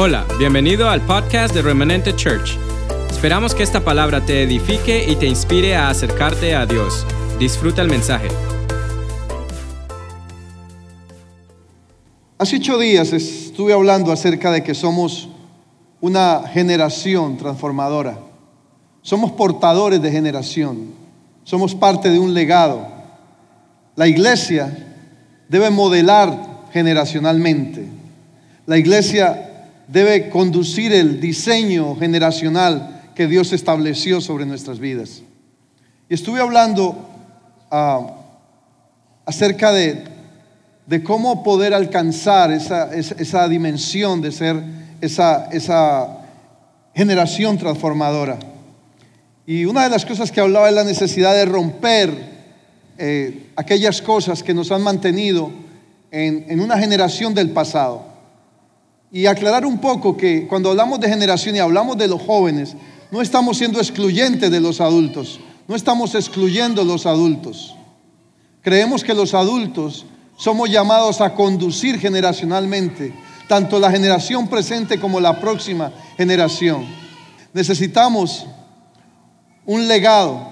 Hola, bienvenido al podcast de Remanente Church. Esperamos que esta palabra te edifique y te inspire a acercarte a Dios. Disfruta el mensaje. Hace ocho días estuve hablando acerca de que somos una generación transformadora. Somos portadores de generación. Somos parte de un legado. La iglesia debe modelar generacionalmente. La iglesia debe conducir el diseño generacional que Dios estableció sobre nuestras vidas. Y estuve hablando ah, acerca de, cómo poder alcanzar esa, esa, dimensión de ser esa, esa generación transformadora. Y una de las cosas que hablaba es la necesidad de romper eh, aquellas cosas que nos han mantenido en, en una generación del pasado. Y aclarar un poco que cuando hablamos de generación y hablamos de los jóvenes, no estamos siendo excluyentes de los adultos, no estamos excluyendo a los adultos. Creemos que los adultos somos llamados a conducir generacionalmente, tanto la generación presente como la próxima generación. Necesitamos un legado,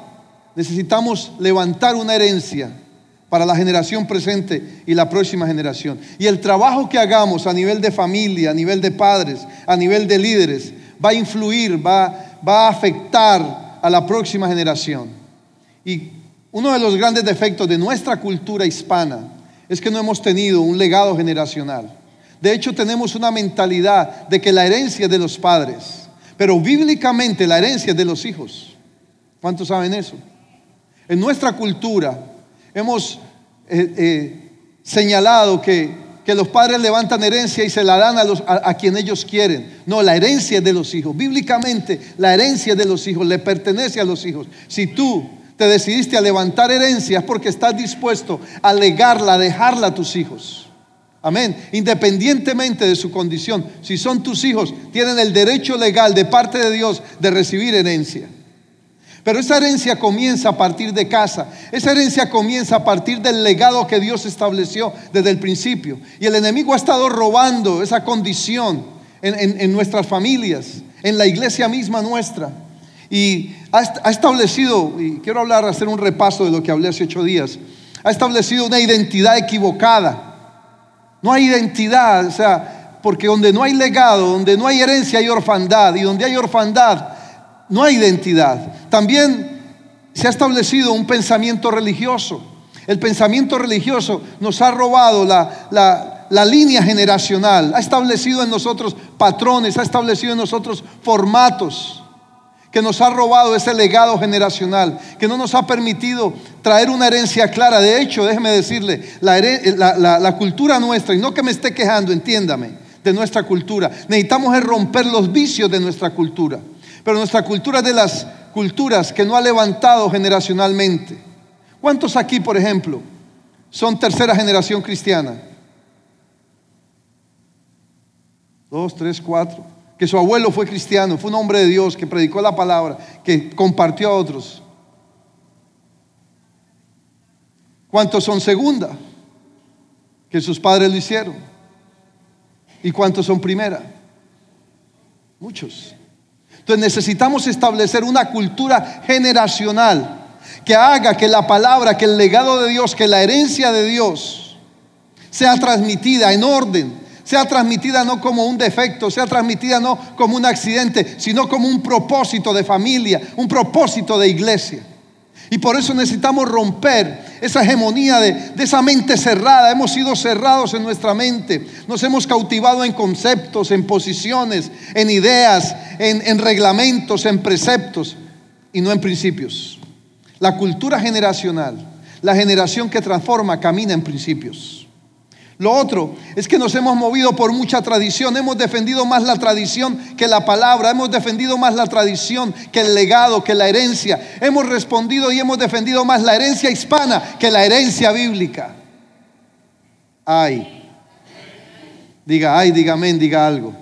necesitamos levantar una herencia para la generación presente y la próxima generación. Y el trabajo que hagamos a nivel de familia, a nivel de padres, a nivel de líderes, va a influir, va, va a afectar a la próxima generación. Y uno de los grandes defectos de nuestra cultura hispana es que no hemos tenido un legado generacional. De hecho, tenemos una mentalidad de que la herencia es de los padres, pero bíblicamente la herencia es de los hijos. ¿Cuántos saben eso? En nuestra cultura, hemos eh, eh, señalado que, los padres levantan herencia y se la dan a, los, a, quien ellos quieren. No, la herencia es de los hijos. Bíblicamente, la herencia de los hijos le pertenece a los hijos. Si tú te decidiste a levantar herencia es porque estás dispuesto a legarla, a dejarla a tus hijos. Amén. Independientemente de su condición, si son tus hijos, tienen el derecho legal de parte de Dios de recibir herencia. Pero esa herencia comienza a partir de casa. Esa herencia comienza a partir del legado que Dios estableció desde el principio. Y el enemigo ha estado robando esa condición en, nuestras familias, en la iglesia misma nuestra. Y ha, ha establecido, y quiero hablar, hacer un repaso de lo que hablé hace ocho días, ha establecido una identidad equivocada. No hay identidad, o sea, porque donde no hay legado, donde no hay herencia hay orfandad, y donde hay orfandad no hay identidad. También se ha establecido un pensamiento religioso. El pensamiento religioso nos ha robado la, línea generacional, ha establecido en nosotros patrones, ha establecido en nosotros formatos que nos ha robado ese legado generacional, que no nos ha permitido traer una herencia clara. De hecho, déjeme decirle, la, la, cultura nuestra, y no que me esté quejando, entiéndame, de nuestra cultura, necesitamos romper los vicios de nuestra cultura. Pero nuestra cultura es de las culturas que no ha levantado generacionalmente. ¿Cuántos aquí, por ejemplo, son tercera generación cristiana? Dos, tres, cuatro. Que su abuelo fue cristiano, fue un hombre de Dios que predicó la palabra, que compartió a otros. ¿Cuántos son segunda? Que sus padres lo hicieron. ¿Y cuántos son primera? Muchos. Entonces necesitamos establecer una cultura generacional que haga que la palabra, que el legado de Dios, que la herencia de Dios sea transmitida en orden, sea transmitida no como un defecto, sea transmitida no como un accidente, sino como un propósito de familia, un propósito de iglesia. Y por eso necesitamos romper esa hegemonía de, esa mente cerrada. Hemos sido cerrados en nuestra mente. Nos hemos cautivado en conceptos, en posiciones, en ideas, en, en reglamentos, en preceptos y no en principios. La cultura generacional, la generación que transforma, camina en principios. Lo otro es que nos hemos movido por mucha tradición, hemos defendido más la tradición que la palabra, hemos defendido más la tradición que el legado, que la herencia. Hemos respondido y hemos defendido más la herencia hispana que la herencia bíblica. Ay, diga, ay, diga amén, diga algo.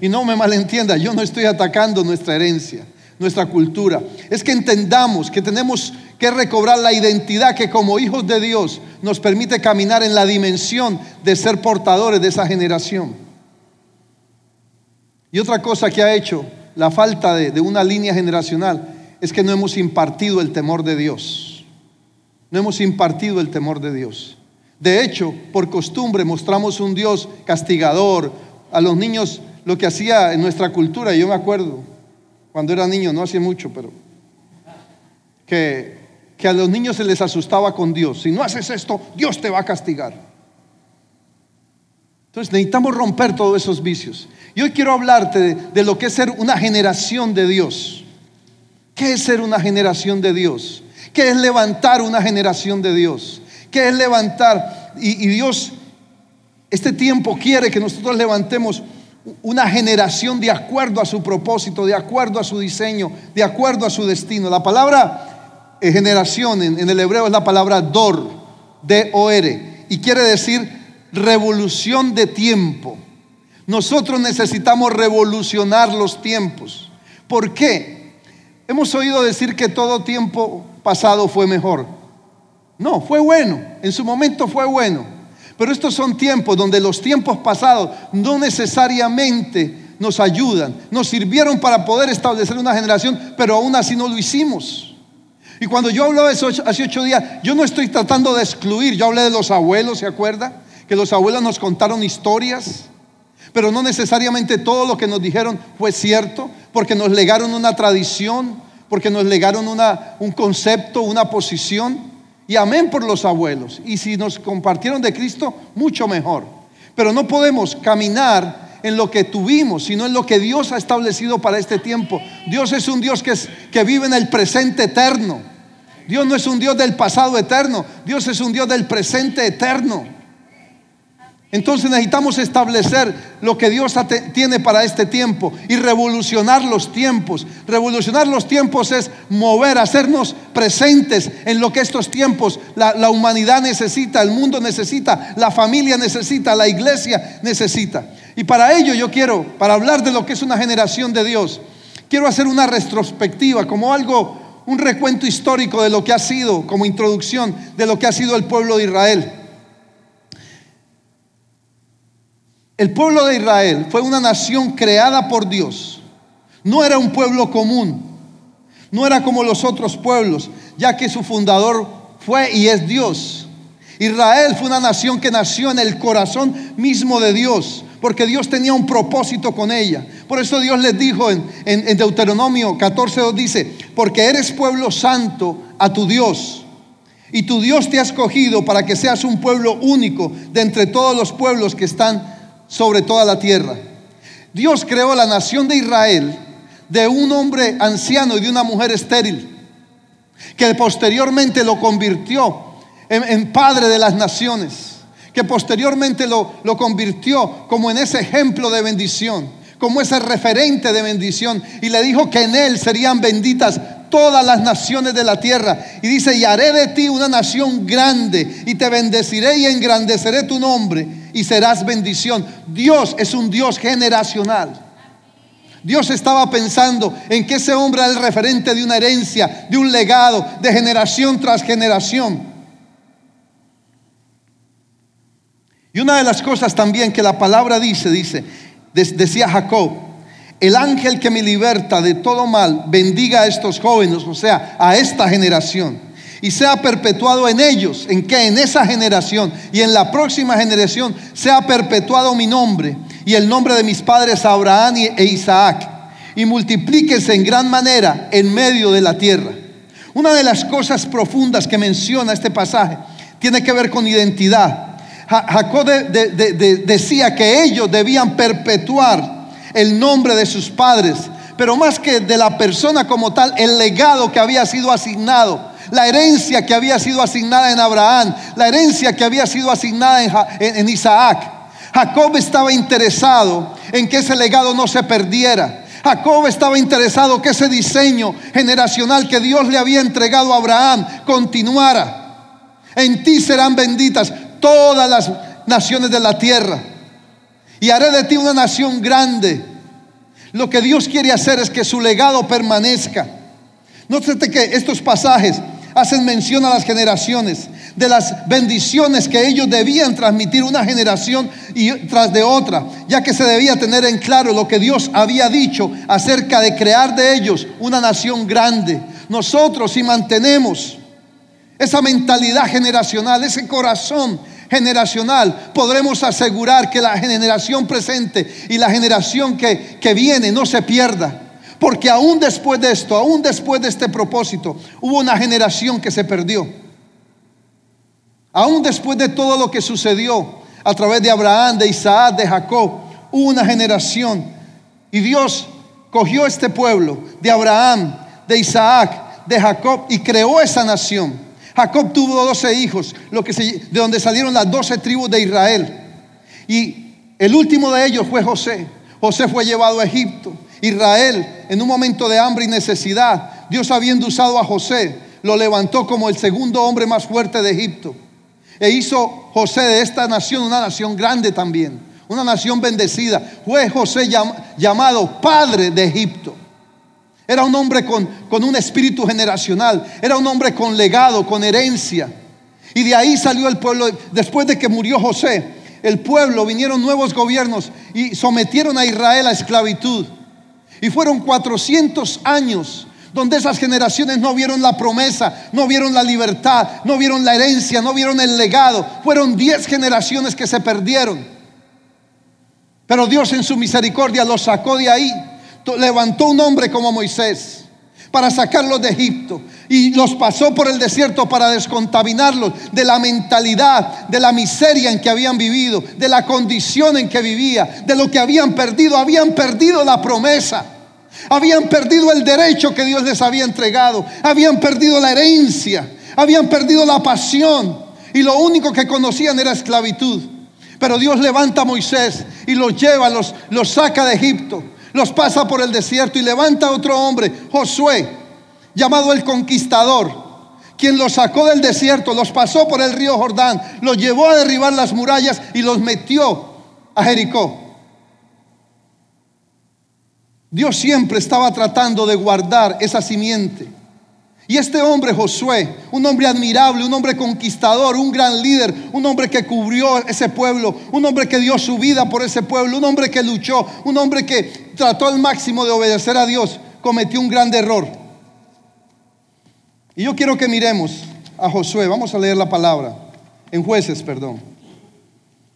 Y no me malentienda, yo no estoy atacando nuestra herencia, nuestra cultura. Es que entendamos que tenemos que recobrar la identidad que como hijos de Dios nos permite caminar en la dimensión de ser portadores de esa generación. Y otra cosa que ha hecho la falta de, una línea generacional es que no hemos impartido el temor de Dios. No hemos impartido el temor de Dios. De hecho, por costumbre mostramos un Dios castigador. A los niños lo que hacía en nuestra cultura, yo me acuerdo, cuando era niño, no hace mucho, pero que, que a los niños se les asustaba con Dios. Si no haces esto, Dios te va a castigar. Entonces necesitamos romper todos esos vicios. Y hoy quiero hablarte de, lo que es ser una generación de Dios. ¿Qué es ser una generación de Dios? ¿Qué es levantar una generación de Dios? ¿Qué es levantar? Y, Dios, este tiempo quiere que nosotros levantemos una generación de acuerdo a su propósito, de acuerdo a su diseño, de acuerdo a su destino. La palabra generación en, el hebreo es la palabra dor, D-O-R, y quiere decir revolución de tiempo. Nosotros necesitamos revolucionar los tiempos. ¿Por qué? Hemos oído decir que todo tiempo pasado fue mejor. No, fue bueno, en su momento fue bueno. Pero estos son tiempos donde los tiempos pasados no necesariamente nos ayudan, nos sirvieron para poder establecer una generación, pero aún así no lo hicimos. Y cuando yo hablo de eso hace ocho días, yo no estoy tratando de excluir, yo hablé de los abuelos, ¿se acuerda? Que los abuelos nos contaron historias, pero no necesariamente todo lo que nos dijeron fue cierto, porque nos legaron una tradición, porque nos legaron una, un concepto, una posición. Y amén por los abuelos. Y si nos compartieron de Cristo, mucho mejor. Pero no podemos caminar en lo que tuvimos, sino en lo que Dios ha establecido para este tiempo. Dios es un Dios que, es, que vive en el presente eterno. Dios no es un Dios del pasado eterno. Dios es un Dios del presente eterno. Entonces necesitamos establecer lo que Dios tiene para este tiempo y revolucionar los tiempos. Revolucionar los tiempos es mover, hacernos presentes en lo que estos tiempos la, humanidad necesita, el mundo necesita, la familia necesita, la iglesia necesita. Y para ello yo quiero, para hablar de lo que es una generación de Dios, quiero hacer una retrospectiva como algo, un recuento histórico de lo que ha sido, como introducción de lo que ha sido el pueblo de Israel. El pueblo de Israel fue una nación creada por Dios. No era un pueblo común. No era como los otros pueblos, ya que su fundador fue y es Dios. Israel fue una nación que nació en el corazón mismo de Dios, porque Dios tenía un propósito con ella. Por eso Dios les dijo en, en, en Deuteronomio 14.2 dice, porque eres pueblo santo a tu Dios. Y tu Dios te ha escogido para que seas un pueblo único de entre todos los pueblos que están sobre toda la tierra. Dios creó la nación de Israel de un hombre anciano y de una mujer estéril, que posteriormente lo convirtió en, padre de las naciones, que posteriormente lo, lo convirtió como en ese ejemplo de bendición, como ese referente de bendición, y le dijo que en él serían benditas todas las naciones de la tierra. Y dice, y haré de ti una nación grande, y te bendeciré y engrandeceré tu nombre, y serás bendición. Dios es un Dios generacional. Dios estaba pensando en que ese hombre era el referente de una herencia, de un legado, de generación tras generación. Y una de las cosas también que la palabra dice, dice, decía Jacob, el ángel que me liberta de todo mal, bendiga a estos jóvenes, o sea, a esta generación y sea perpetuado en ellos, en que en esa generación y en la próxima generación sea perpetuado mi nombre y el nombre de mis padres Abraham e Isaac y multiplíquese en gran manera en medio de la tierra. Una de las cosas profundas que menciona este pasaje tiene que ver con identidad. Jacob de, de, de, decía que ellos debían perpetuar el nombre de sus padres, pero más que de la persona como tal, el legado que había sido asignado la herencia que había sido asignada en Abraham, la herencia que había sido asignada en, en, en Isaac. Jacob estaba interesado en que ese legado no se perdiera. Jacob estaba interesado que ese diseño generacional que Dios le había entregado a Abraham continuara. En ti serán benditas todas las naciones de la tierra. Y haré de ti una nación grande. Lo que Dios quiere hacer es que su legado permanezca. Nótate que estos pasajes hacen mención a las generaciones. de las bendiciones que ellos debían transmitir una generación tras de otra, ya que se debía tener en claro lo que Dios había dicho acerca de crear de ellos una nación grande. Nosotros si mantenemos esa mentalidad generacional, ese corazón generacional, podremos asegurar que la generación presente y la generación que, que viene no se pierda. Porque aún después de esto, aún después de este propósito, hubo una generación que se perdió. Aún después de todo lo que sucedió a través de Abraham, de Isaac, de Jacob, hubo una generación. Y Dios cogió este pueblo de Abraham, de Isaac, de Jacob y creó esa nación. Jacob tuvo 12 hijos, lo que de donde salieron las 12 tribus de Israel. Y el último de ellos fue José. José fue llevado a Egipto. Israel, en un momento de hambre y necesidad, Dios habiendo usado a José, lo levantó como el segundo hombre más fuerte de Egipto. E hizo José de esta nación una nación grande también, una nación bendecida. Fue José llamado padre de Egipto. Era un hombre con, con un espíritu generacional. Era un hombre con legado, con herencia. Y de ahí salió el pueblo. Después de que murió José, el pueblo, vinieron nuevos gobiernos y sometieron a Israel a esclavitud. Y fueron 400 años donde esas generaciones no vieron la promesa, no vieron la libertad, no vieron la herencia, no vieron el legado. Fueron 10 generaciones que se perdieron. Pero Dios en su misericordia los sacó de ahí levantó un hombre como Moisés para sacarlos de Egipto y los pasó por el desierto para descontaminarlos de la mentalidad, de la miseria en que habían vivido, de la condición en que vivía, de lo que habían perdido. Habían perdido la promesa, habían perdido el derecho que Dios les había entregado, habían perdido la herencia, habían perdido la pasión. Y lo único que conocían era esclavitud. Pero Dios levanta a Moisés y los lleva, los, los saca de Egipto los pasa por el desierto y levanta otro hombre, Josué, llamado el conquistador, quien los sacó del desierto, los pasó por el río Jordán, los llevó a derribar las murallas y los metió a Jericó. Dios siempre estaba tratando de guardar esa simiente y este hombre, Josué, un hombre admirable, un hombre conquistador, un gran líder, un hombre que cubrió ese pueblo, un hombre que dio su vida por ese pueblo, un hombre que luchó, un hombre que trató al máximo de obedecer a Dios, cometió un gran error. Y yo quiero que miremos a Josué, vamos a leer la palabra, en jueces, perdón,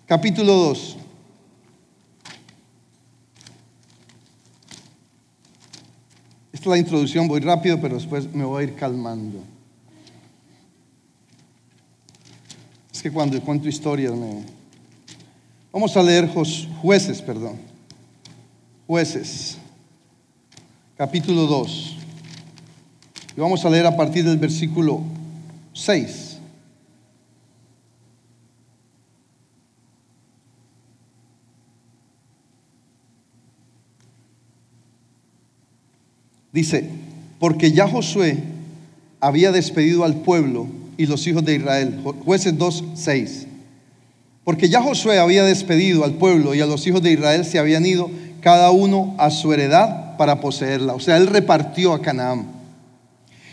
capítulo 2. Es la introducción, voy rápido, pero después me voy a ir calmando. Es que cuando cuento historias me... Vamos a leer jueces, perdón. Jueces, capítulo 2. Y vamos a leer a partir del versículo 6. Dice, porque ya Josué había despedido al pueblo y los hijos de Israel. Jueces 2, 6. Porque ya Josué había despedido al pueblo y a los hijos de Israel se habían ido cada uno a su heredad para poseerla. O sea, él repartió a Canaán.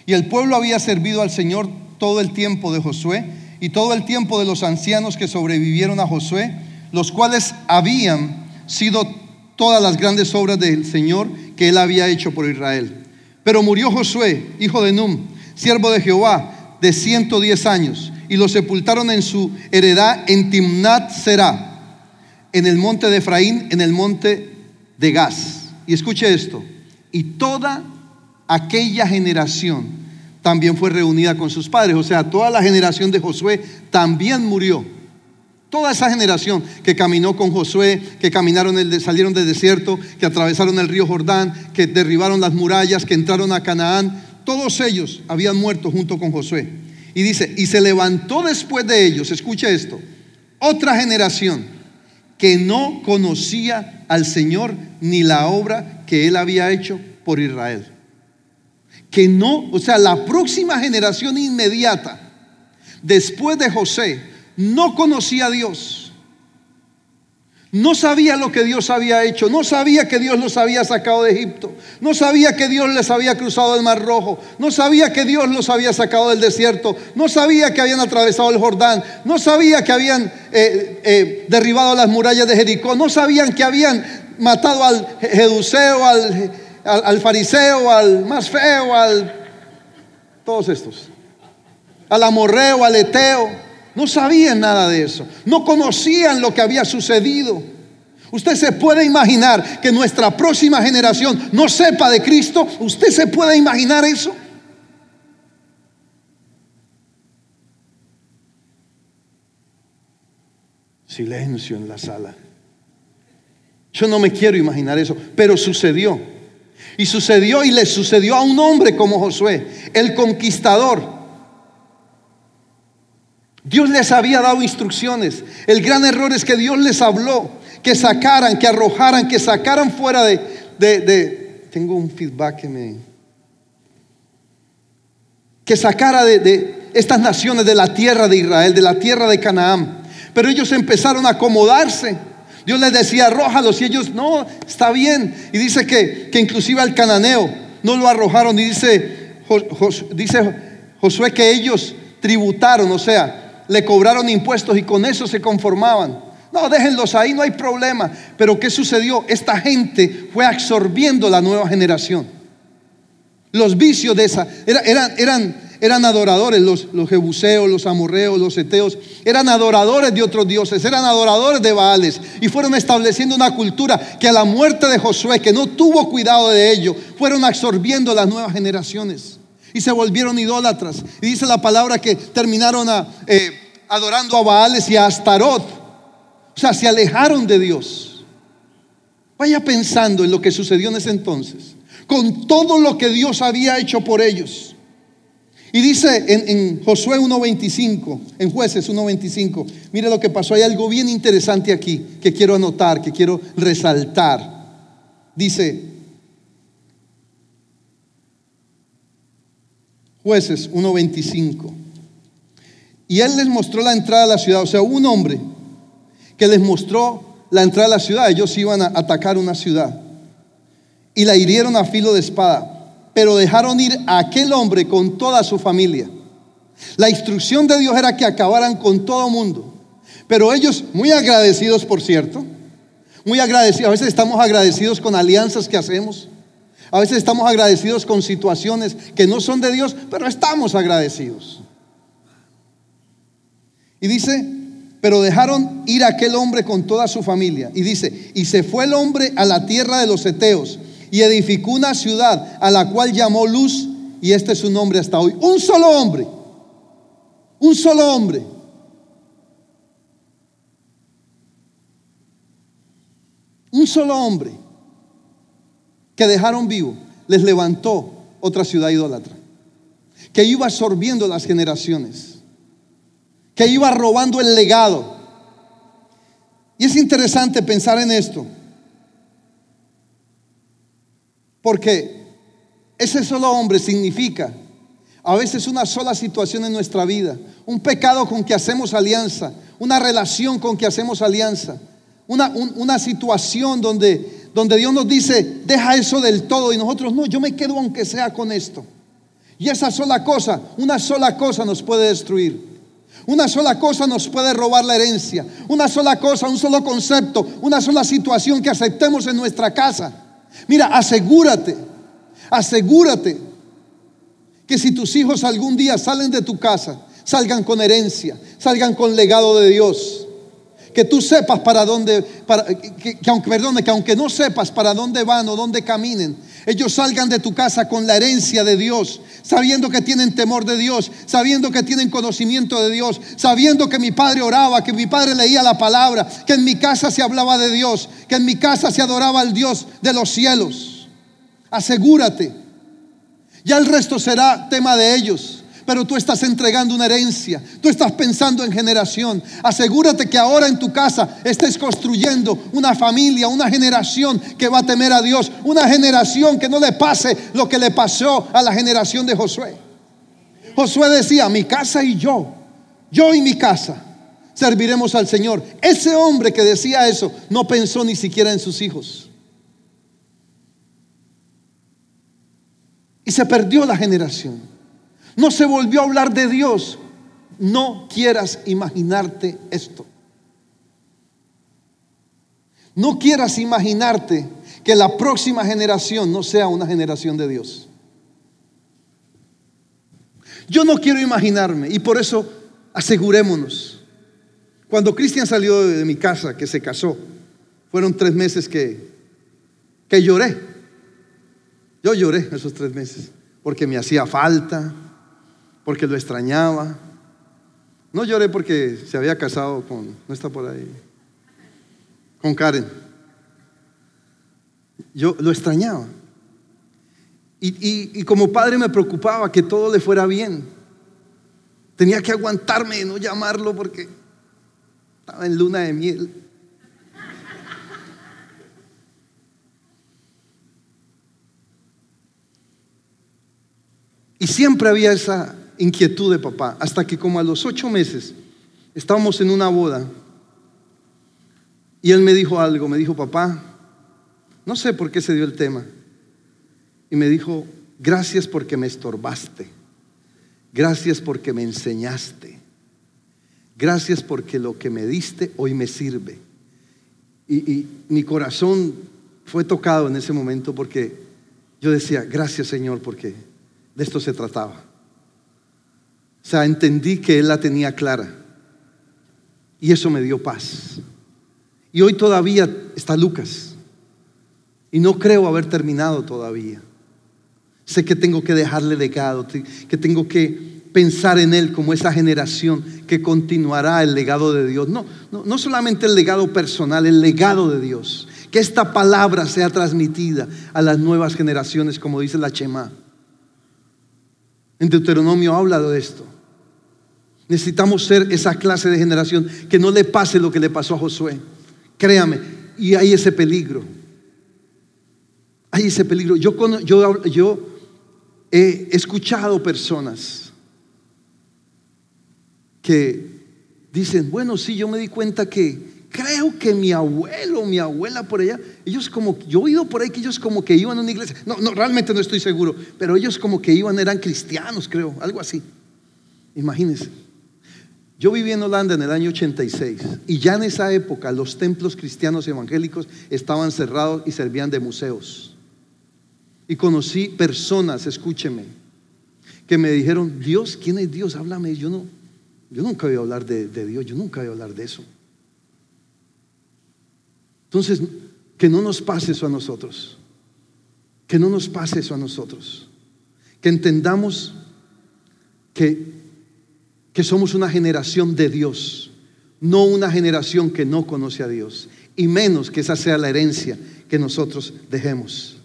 Y el pueblo había servido al Señor todo el tiempo de Josué y todo el tiempo de los ancianos que sobrevivieron a Josué, los cuales habían sido todas las grandes obras del Señor que él había hecho por Israel. Pero murió Josué, hijo de Num, siervo de Jehová, de 110 años, y lo sepultaron en su heredad en Timnat Será, en el monte de Efraín, en el monte de Gaz. Y escuche esto, y toda aquella generación también fue reunida con sus padres, o sea, toda la generación de Josué también murió Toda esa generación que caminó con Josué, que caminaron salieron del desierto, que atravesaron el río Jordán, que derribaron las murallas, que entraron a Canaán, todos ellos habían muerto junto con Josué. Y dice, y se levantó después de ellos, escuche esto, otra generación que no conocía al Señor ni la obra que él había hecho por Israel. Que no, o sea, la próxima generación inmediata, después de José, no conocía a Dios, No sabía lo que Dios había hecho, no sabía que Dios los había sacado de Egipto, no sabía que Dios les había cruzado el Mar Rojo, no sabía que Dios los había sacado del desierto, no sabía que habían atravesado el Jordán, no sabía que habían eh, eh, derribado las murallas de Jericó, no sabían que habían matado al Jeduseo, al, al fariseo, al más feo, al... todos estos, al amorreo, al eteo. No sabían nada de eso. No conocían lo que había sucedido. Usted se puede imaginar que nuestra próxima generación no sepa de Cristo. ¿Usted se puede imaginar eso? Silencio en la sala. Yo no me quiero imaginar eso, pero sucedió. Y sucedió y le sucedió a un hombre como Josué, el conquistador Dios les había dado instrucciones. El gran error es que Dios les habló, que sacaran, que arrojaran, que sacaran fuera de... de, tengo un feedback que me... Que sacara de, estas naciones de la tierra de Israel, de la tierra de Canaán. Pero ellos empezaron a acomodarse. Dios les decía, arrójalos. Y ellos, no, está bien. Y dice que, que inclusive al cananeo no lo arrojaron. Y dice, dice Josué que ellos tributaron, o sea, le cobraron impuestos y con eso se conformaban. No, déjenlos ahí, no hay problema. Pero ¿qué sucedió? Esta gente fue absorbiendo la nueva generación. Los vicios de esa, eran, eran, eran adoradores, los, los jebuseos, los amorreos, los eteos, eran adoradores de otros dioses, eran adoradores de Baales y fueron estableciendo una cultura que a la muerte de Josué, que no tuvo cuidado de ello, fueron absorbiendo las nuevas generaciones y se volvieron idólatras. Y dice la palabra que terminaron eh, adorando a Baales y a Astarot. O sea, se alejaron de Dios. Vaya pensando en lo que sucedió en ese entonces, con todo lo que Dios había hecho por ellos. Y dice en, en Josué 1.25, en jueces 1.25, mire lo que pasó, hay algo bien interesante aquí que quiero anotar, que quiero resaltar. Dice, Jueces 1.25. Y él les mostró la entrada a la ciudad, o sea, un hombre que les mostró la entrada a la ciudad. Ellos iban a atacar una ciudad y la hirieron a filo de espada, pero dejaron ir a aquel hombre con toda su familia. La instrucción de Dios era que acabaran con todo mundo, pero ellos, muy agradecidos, por cierto, muy agradecidos, a veces estamos agradecidos con alianzas que hacemos. A veces estamos agradecidos con situaciones que no son de Dios, pero estamos agradecidos. Y dice, pero dejaron ir a aquel hombre con toda su familia. Y dice, y se fue el hombre a la tierra de los Eteos y edificó una ciudad a la cual llamó Luz, y este es su nombre hasta hoy. Un solo hombre, un solo hombre. Un solo hombre que dejaron vivo, les levantó otra ciudad idólatra, que iba absorbiendo las generaciones, que iba robando el legado. Y es interesante pensar en esto, porque ese solo hombre significa a veces una sola situación en nuestra vida, un pecado con que hacemos alianza, una relación con que hacemos alianza, una, una situación donde donde Dios nos dice, deja eso del todo y nosotros no, yo me quedo aunque sea con esto. Y esa sola cosa, una sola cosa nos puede destruir. Una sola cosa nos puede robar la herencia. Una sola cosa, un solo concepto, una sola situación que aceptemos en nuestra casa. Mira, asegúrate, asegúrate que si tus hijos algún día salen de tu casa, salgan con herencia, salgan con legado de Dios que tú sepas para dónde, que, aunque, perdone, que aunque no sepas para dónde van o dónde caminen, ellos salgan de tu casa con la herencia de Dios, sabiendo que tienen temor de Dios, sabiendo que tienen conocimiento de Dios, sabiendo que mi padre oraba, que mi padre leía la palabra, que en mi casa se hablaba de Dios, que en mi casa se adoraba al Dios de los cielos. Asegúrate. Ya el resto será tema de ellos pero tú estás entregando una herencia, tú estás pensando en generación. Asegúrate que ahora en tu casa estés construyendo una familia, una generación que va a temer a Dios, una generación que no le pase lo que le pasó a la generación de Josué. Josué decía, mi casa y yo, yo y mi casa, serviremos al Señor. Ese hombre que decía eso no pensó ni siquiera en sus hijos. Y se perdió la generación. No se volvió a hablar de Dios. No quieras imaginarte esto. No quieras imaginarte que la próxima generación no sea una generación de Dios. Yo no quiero imaginarme y por eso asegurémonos. Cuando Cristian salió de mi casa, que se casó, fueron tres meses que, que lloré. Yo lloré esos tres meses porque me hacía falta, porque lo extrañaba. No lloré porque se había casado con, no está por ahí, con Karen. Yo lo extrañaba. Y, y, como padre me preocupaba que todo le fuera bien. Tenía que aguantarme y no llamarlo porque estaba en luna de miel. Y siempre había esa inquietud de papá, hasta que como a los ocho meses estábamos en una boda y él me dijo algo, me dijo, papá, no sé por qué se dio el tema, y me dijo, gracias porque me estorbaste, gracias porque me enseñaste, gracias porque lo que me diste hoy me sirve. Y, y mi corazón fue tocado en ese momento porque yo decía, gracias Señor porque de esto se trataba. O sea, entendí que Él la tenía clara. Y eso me dio paz. Y hoy todavía está Lucas. Y no creo haber terminado todavía. Sé que tengo que dejarle legado, que tengo que pensar en Él como esa generación que continuará el legado de Dios. No, no, no solamente el legado personal, el legado de Dios. Que esta palabra sea transmitida a las nuevas generaciones, como dice la Chema. En Deuteronomio habla de esto. Necesitamos ser esa clase de generación que no le pase lo que le pasó a Josué. Créame, y hay ese peligro. Hay ese peligro. Yo, yo, he escuchado personas que dicen, bueno, sí, yo me di cuenta que creo que mi abuelo, mi abuela por allá, ellos como, yo he oído por ahí que ellos como que iban a una iglesia, no, no, realmente no estoy seguro, pero ellos como que iban, eran cristianos, creo, algo así. Imagínense. Yo viví en Holanda en el año 86 y ya en esa época los templos cristianos evangélicos estaban cerrados y servían de museos. Y conocí personas, escúcheme, que me dijeron, Dios, ¿quién es Dios? Háblame. Yo no, yo nunca voy a hablar de, de Dios, yo nunca voy a hablar de eso. Entonces, que no nos pase eso a nosotros. Que no nos pase eso a nosotros. Que entendamos que, que somos una generación de Dios, no una generación que no conoce a Dios. Y menos que esa sea la herencia que nosotros dejemos.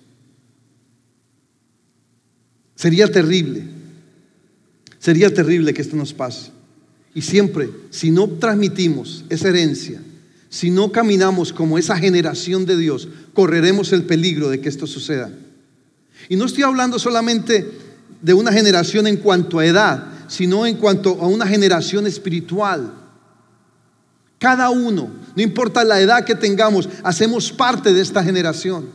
Sería terrible, sería terrible que esto nos pase. Y siempre, si no transmitimos esa herencia, si no caminamos como esa generación de Dios, correremos el peligro de que esto suceda. Y no estoy hablando solamente de una generación en cuanto a edad, sino en cuanto a una generación espiritual. Cada uno, no importa la edad que tengamos, hacemos parte de esta generación.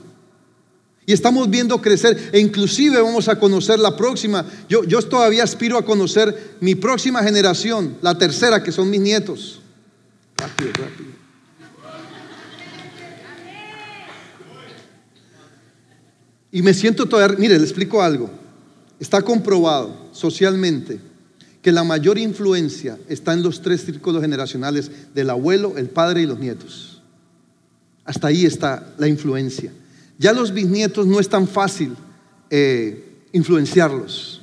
Y estamos viendo crecer e inclusive vamos a conocer la próxima. Yo, yo todavía aspiro a conocer mi próxima generación, la tercera, que son mis nietos. Rápido, rápido. Y me siento todavía, mire, le explico algo. Está comprobado socialmente que la mayor influencia está en los tres círculos generacionales del abuelo, el padre y los nietos. Hasta ahí está la influencia. Ya los bisnietos no es tan fácil eh, influenciarlos.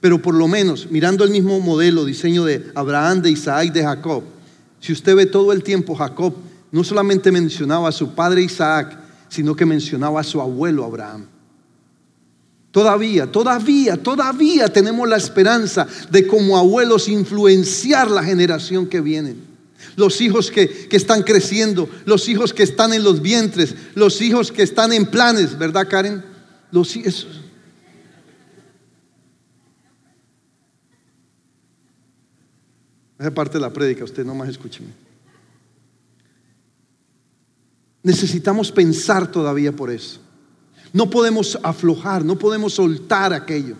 Pero por lo menos, mirando el mismo modelo, diseño de Abraham, de Isaac, de Jacob, si usted ve todo el tiempo, Jacob no solamente mencionaba a su padre Isaac, sino que mencionaba a su abuelo Abraham. Todavía, todavía, todavía tenemos la esperanza de como abuelos influenciar la generación que viene. Los hijos que, están creciendo, los hijos que están en los vientres, los hijos que están en planes, ¿verdad Karen? Los hijos. Esa parte de la prédica, usted nomás escúcheme. Necesitamos pensar todavía por eso. No podemos aflojar, no podemos soltar aquello.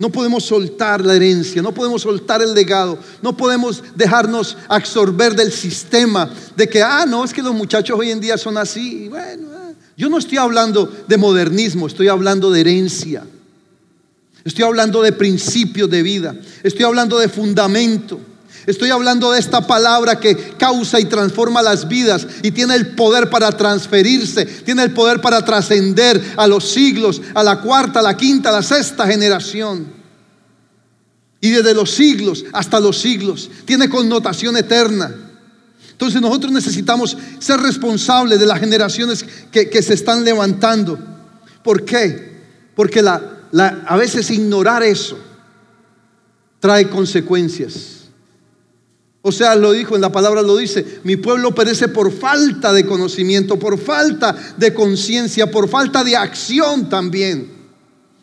No podemos soltar la herencia, no podemos soltar el legado, no podemos dejarnos absorber del sistema de que, ah, no, es que los muchachos hoy en día son así. Bueno, ah, yo no estoy hablando de modernismo, estoy hablando de herencia. Estoy hablando de principios de vida, estoy hablando de fundamento. Estoy hablando de esta palabra que causa y transforma las vidas y tiene el poder para transferirse, tiene el poder para trascender a los siglos, a la cuarta, a la quinta, a la sexta generación. Y desde los siglos hasta los siglos tiene connotación eterna. Entonces nosotros necesitamos ser responsables de las generaciones que, se están levantando. ¿Por qué? Porque a veces ignorar eso trae consecuencias. O sea, lo dijo, en la palabra lo dice, mi pueblo perece por falta de conocimiento, por falta de conciencia, por falta de acción también.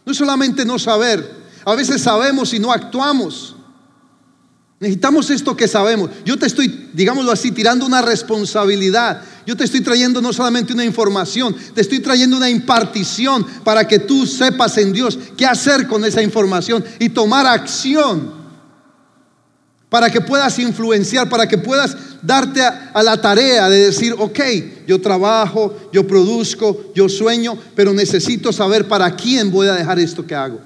No solamente no saber, a veces sabemos y no actuamos. Necesitamos esto que sabemos. Yo te estoy, digámoslo así, tirando una responsabilidad. Yo te estoy trayendo no solamente una información, te estoy trayendo una impartición para que tú sepas en Dios qué hacer con esa información y tomar acción para que puedas influenciar, para que puedas darte a, la tarea de decir, ok, yo trabajo, yo produzco, yo sueño, pero necesito saber para quién voy a dejar esto que hago.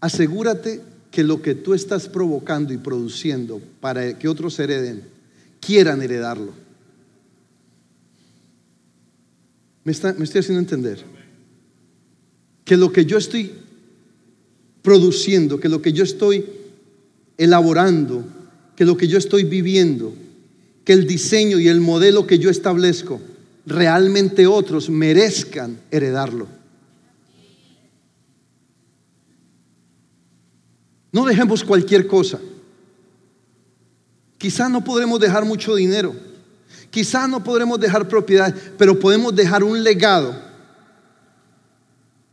Asegúrate que lo que tú estás provocando y produciendo para que otros hereden, quieran heredarlo. Me, me estoy haciendo entender. Que lo que yo estoy produciendo, que lo que yo estoy elaborando, que lo que yo estoy viviendo, que el diseño y el modelo que yo establezco, realmente otros merezcan heredarlo. No dejemos cualquier cosa. Quizá no podremos dejar mucho dinero, quizá no podremos dejar propiedad, pero podemos dejar un legado,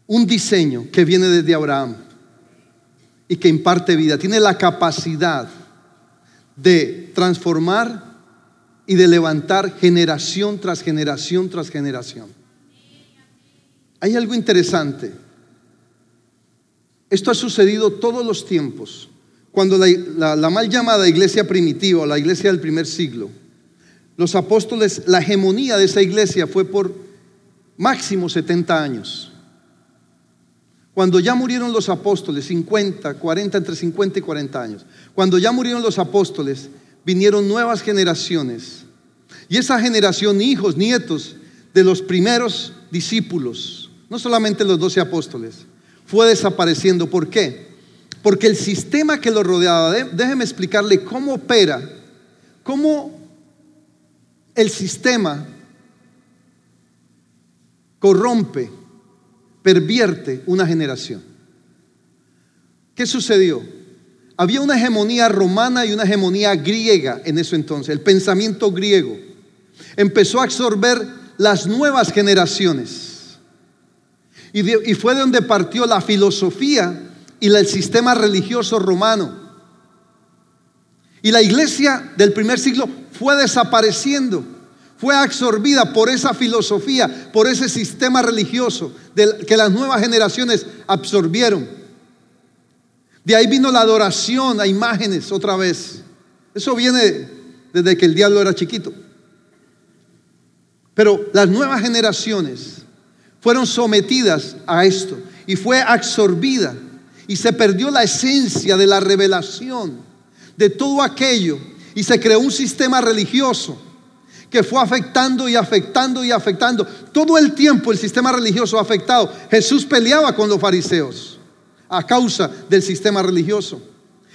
un diseño que viene desde Abraham y que imparte vida. Tiene la capacidad de transformar y de levantar generación tras generación tras generación. Hay algo interesante. Esto ha sucedido todos los tiempos. Cuando la, mal llamada iglesia primitiva o la iglesia del primer siglo, los apóstoles, la hegemonía de esa iglesia fue por máximo 70 años. Cuando ya murieron los apóstoles, 50, 40, entre 50 y 40 años, cuando ya murieron los apóstoles, vinieron nuevas generaciones. Y esa generación, hijos, nietos de los primeros discípulos, no solamente los doce apóstoles, fue desapareciendo. ¿Por qué? Porque el sistema que lo rodeaba, déjeme explicarle cómo opera, cómo el sistema corrompe pervierte una generación. ¿Qué sucedió? Había una hegemonía romana y una hegemonía griega en eso entonces, el pensamiento griego. Empezó a absorber las nuevas generaciones. Y, fue de donde partió la filosofía y el sistema religioso romano. Y la iglesia del primer siglo fue desapareciendo fue absorbida por esa filosofía, por ese sistema religioso que las nuevas generaciones absorbieron. De ahí vino la adoración a imágenes otra vez. Eso viene desde que el diablo era chiquito. Pero las nuevas generaciones fueron sometidas a esto y fue absorbida y se perdió la esencia de la revelación de todo aquello y se creó un sistema religioso que fue afectando y afectando y afectando. Todo el tiempo el sistema religioso ha afectado. Jesús peleaba con los fariseos a causa del sistema religioso.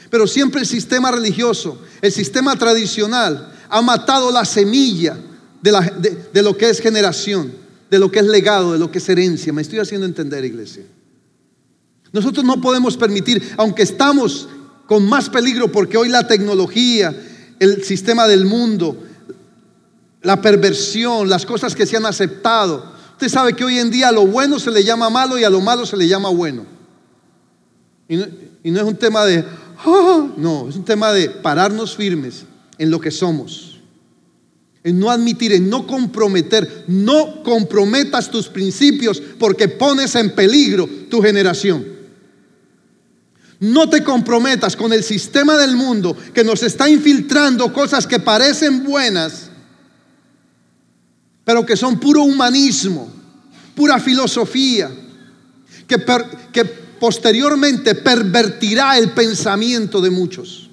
Pero siempre el sistema religioso, el sistema tradicional, ha matado la semilla de, de lo que es generación, de lo que es legado, de lo que es herencia. Me estoy haciendo entender, iglesia. Nosotros no podemos permitir, aunque estamos con más peligro porque hoy la tecnología, el sistema del mundo, la perversión, las cosas que se han aceptado. Usted sabe que hoy en día a lo bueno se le llama malo y a lo malo se le llama bueno. Y no, es un tema de, "Ah", no, es un tema de pararnos firmes en lo que somos. En no admitir, en no comprometer, no comprometas tus principios porque pones en peligro tu generación. No te comprometas con el sistema del mundo que nos está infiltrando cosas que parecen buenas, pero que son puro humanismo, pura filosofía, que, posteriormente pervertirá el pensamiento de muchos.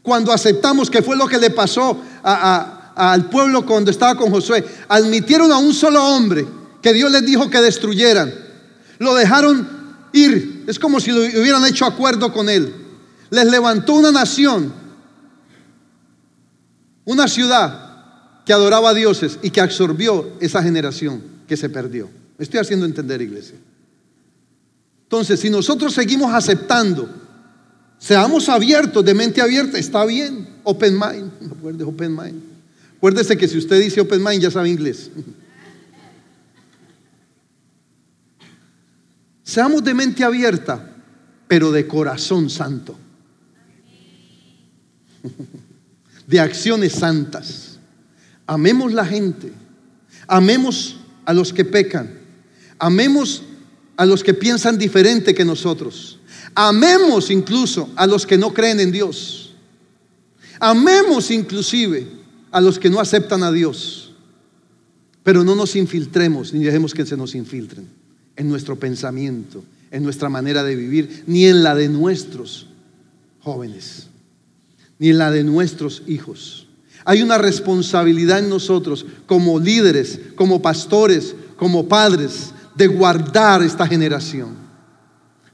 Cuando aceptamos que fue lo que le pasó al pueblo cuando estaba con Josué, admitieron a un solo hombre que Dios les dijo que destruyeran. Lo dejaron ir. Es como si lo hubieran hecho acuerdo con él. Les levantó una nación, una ciudad que adoraba a dioses y que absorbió esa generación que se perdió. Me estoy haciendo entender, iglesia. Entonces, si nosotros seguimos aceptando, seamos abiertos, de mente abierta, está bien. Open mind, acuérdese, open mind. Acuérdese que si usted dice open mind, ya sabe inglés. Seamos de mente abierta, pero de corazón santo. De acciones santas. Amemos la gente. Amemos a los que pecan. Amemos a los que piensan diferente que nosotros. Amemos incluso a los que no creen en Dios. Amemos inclusive a los que no aceptan a Dios. Pero no nos infiltremos ni dejemos que se nos infiltren en nuestro pensamiento, en nuestra manera de vivir, ni en la de nuestros jóvenes, ni la de nuestros hijos. Hay una responsabilidad en nosotros como líderes, como pastores, como padres, de guardar esta generación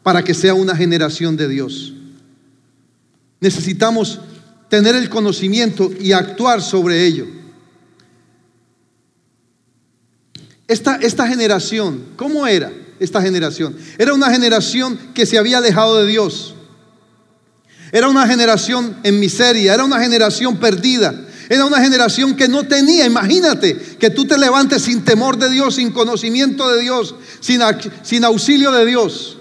para que sea una generación de Dios. Necesitamos tener el conocimiento y actuar sobre ello. Esta, esta generación, ¿cómo era esta generación? Era una generación que se había alejado de Dios. Era una generación en miseria, era una generación perdida. Era una generación que no tenía, imagínate, que tú te levantes sin temor de Dios, sin conocimiento de Dios, sin, sin auxilio de Dios.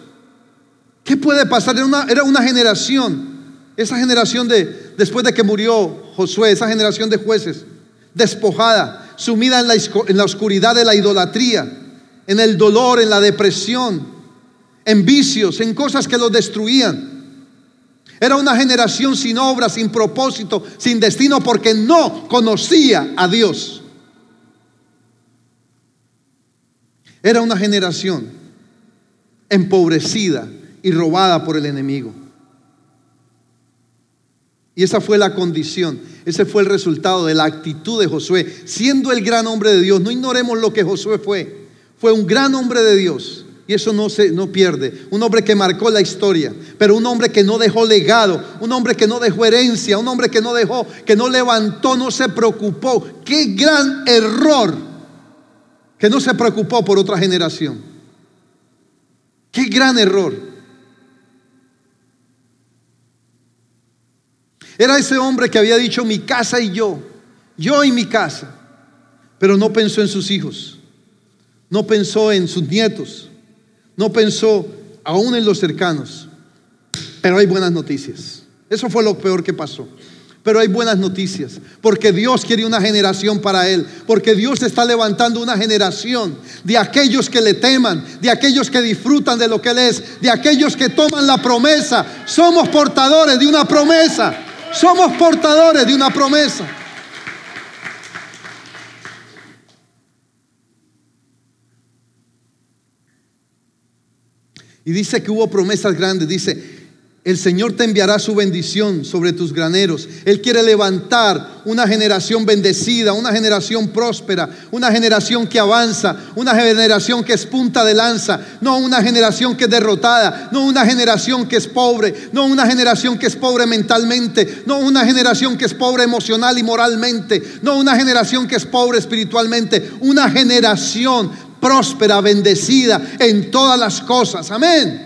¿Qué puede pasar? Era una, era una generación, esa generación de, después de que murió Josué, esa generación de jueces, despojada, sumida en la, en la oscuridad de la idolatría, en el dolor, en la depresión, en vicios, en cosas que los destruían. Era una generación sin obra, sin propósito, sin destino, porque no conocía a Dios. Era una generación empobrecida y robada por el enemigo. Y esa fue la condición, ese fue el resultado de la actitud de Josué, siendo el gran hombre de Dios. No ignoremos lo que Josué fue. Fue un gran hombre de Dios. Y eso no se no pierde. Un hombre que marcó la historia, pero un hombre que no dejó legado, un hombre que no dejó herencia, un hombre que no dejó, que no levantó, no se preocupó. Qué gran error que no se preocupó por otra generación. Qué gran error. Era ese hombre que había dicho mi casa y yo, yo y mi casa, pero no pensó en sus hijos, no pensó en sus nietos, no pensó aún en los cercanos. Pero hay buenas noticias. Eso fue lo peor que pasó. Pero hay buenas noticias, porque Dios quiere una generación para Él, porque Dios está levantando una generación de aquellos que le teman, de aquellos que disfrutan de lo que Él es, de aquellos que toman la promesa. Somos portadores de una promesa, somos portadores de una promesa. Y dice que hubo promesas grandes. Dice, el Señor te enviará su bendición sobre tus graneros. Él quiere levantar una generación bendecida, una generación próspera, una generación que avanza, una generación que es punta de lanza, no una generación que es derrotada, no una generación que es pobre, no una generación que es pobre mentalmente, no una generación que es pobre emocional y moralmente, no una generación que es pobre espiritualmente, una generación próspera, bendecida en todas las cosas. Amén.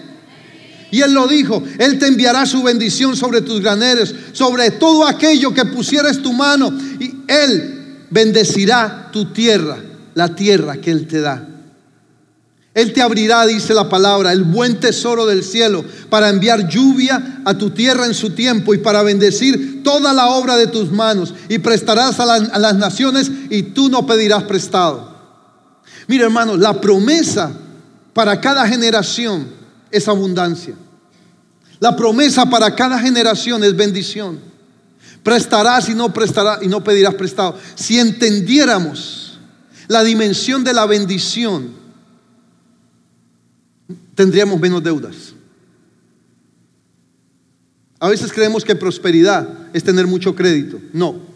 Y él lo dijo, Él te enviará su bendición sobre tus graneros, sobre todo aquello que pusieres tu mano, y Él bendecirá tu tierra, la tierra que Él te da. Él te abrirá, dice la palabra, el buen tesoro del cielo para enviar lluvia a tu tierra en su tiempo y para bendecir toda la obra de tus manos y prestarás a, a las naciones y tú no pedirás prestado. Mira hermanos, la promesa para cada generación es abundancia. La promesa para cada generación es bendición. Prestarás y no prestarás y no pedirás prestado. Si entendiéramos la dimensión de la bendición, tendríamos menos deudas. A veces creemos que prosperidad es tener mucho crédito. No.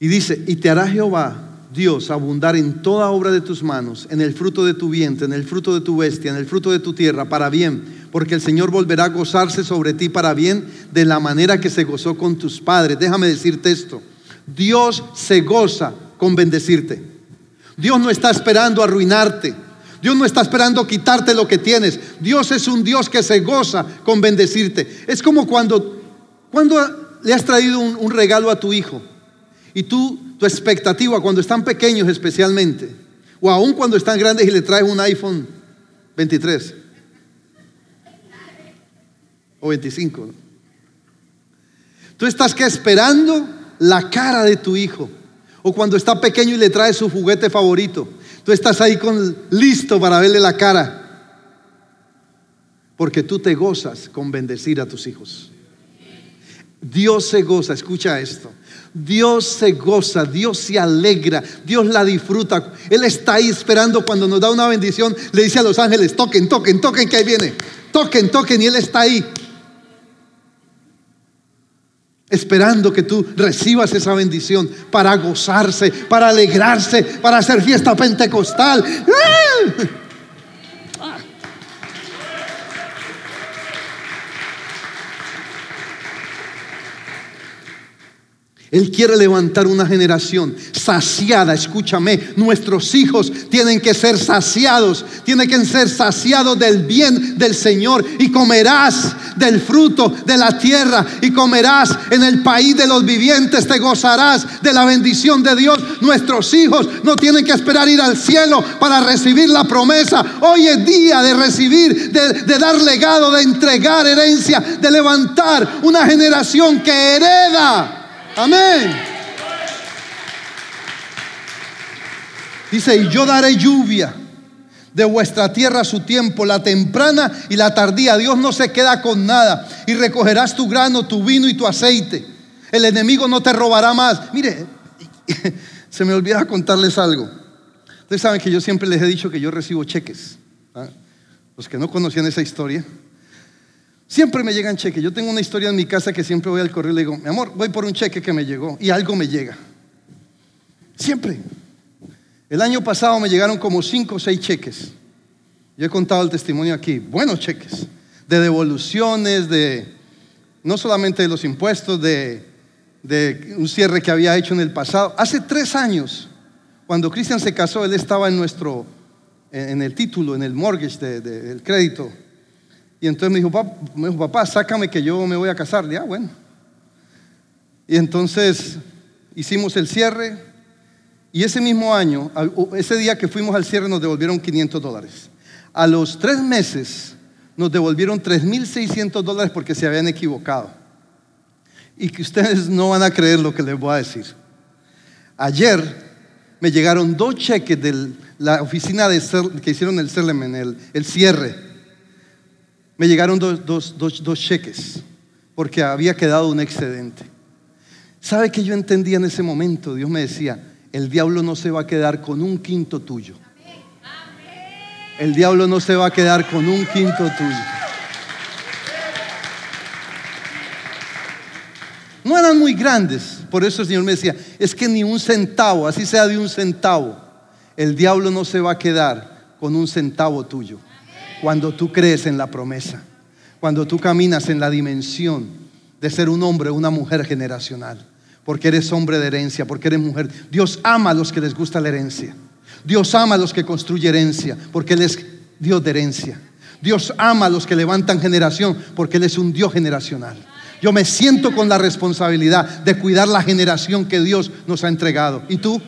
Y dice, y te hará Jehová Dios abundar en toda obra de tus manos, en el fruto de tu vientre, en el fruto de tu bestia, en el fruto de tu tierra, para bien, porque el Señor volverá a gozarse sobre ti para bien de la manera que se gozó con tus padres. Déjame decirte esto, Dios se goza con bendecirte. Dios no está esperando arruinarte. Dios no está esperando quitarte lo que tienes. Dios es un Dios que se goza con bendecirte. Es como cuando, cuando le has traído un, un regalo a tu hijo y tú, tu expectativa cuando están pequeños especialmente, o aún cuando están grandes y le traes un iPhone 23 o 25. Tú estás que esperando la cara de tu hijo. O cuando está pequeño y le traes su juguete favorito. Tú estás ahí con, listo para verle la cara. Porque tú te gozas con bendecir a tus hijos. Dios se goza, escucha esto. Dios se goza, Dios se alegra, Dios la disfruta. Él está ahí esperando cuando nos da una bendición. Le dice a los ángeles, toquen, toquen, toquen, que ahí viene. Toquen, toquen, y Él está ahí. Esperando que tú recibas esa bendición para gozarse, para alegrarse, para hacer fiesta pentecostal. ¡Ah! Él quiere levantar una generación saciada. Escúchame, nuestros hijos tienen que ser saciados, tienen que ser saciados del bien del Señor y comerás del fruto de la tierra y comerás en el país de los vivientes, te gozarás de la bendición de Dios. Nuestros hijos no tienen que esperar ir al cielo para recibir la promesa. Hoy es día de recibir, de, dar legado, de entregar herencia, de levantar una generación que hereda Amén. Dice, y yo daré lluvia de vuestra tierra a su tiempo, la temprana y la tardía. Dios no se queda con nada. Y recogerás tu grano, tu vino y tu aceite. El enemigo no te robará más. Mire, se me olvida contarles algo. Ustedes saben que yo siempre les he dicho que yo recibo cheques. ¿ah? Los que no conocían esa historia. Siempre me llegan cheques. Yo tengo una historia en mi casa que siempre voy al correo y le digo, mi amor, voy por un cheque que me llegó y algo me llega. Siempre. El año pasado me llegaron como cinco o seis cheques. Yo he contado el testimonio aquí. Buenos cheques. De devoluciones, de no solamente de los impuestos, de, un cierre que había hecho en el pasado. Hace tres años, cuando Cristian se casó, él estaba en nuestro, en el título, en el mortgage del crédito y entonces me dijo, papá, me dijo, papá, sácame que yo me voy a casar. Ya, bueno. Y entonces hicimos el cierre. Y ese mismo año, ese día que fuimos al cierre, nos devolvieron 500 dólares. A los tres meses, nos devolvieron 3.600 dólares porque se habían equivocado. Y que ustedes no van a creer lo que les voy a decir. Ayer me llegaron dos cheques de la oficina de que hicieron el, el, el cierre me llegaron dos, cheques porque había quedado un excedente. ¿Sabe que yo entendía en ese momento? Dios me decía, el diablo no se va a quedar con un quinto tuyo. El diablo no se va a quedar con un quinto tuyo. No eran muy grandes, por eso el Señor me decía, es que ni un centavo, así sea de un centavo, el diablo no se va a quedar con un centavo tuyo cuando tú crees en la promesa, cuando tú caminas en la dimensión de ser un hombre o una mujer generacional, porque eres hombre de herencia, porque eres mujer. Dios ama a los que les gusta la herencia. Dios ama a los que construyen herencia, porque Él es Dios de herencia. Dios ama a los que levantan generación, porque Él es un Dios generacional. Yo me siento con la responsabilidad de cuidar la generación que Dios nos ha entregado. ¿Y tú?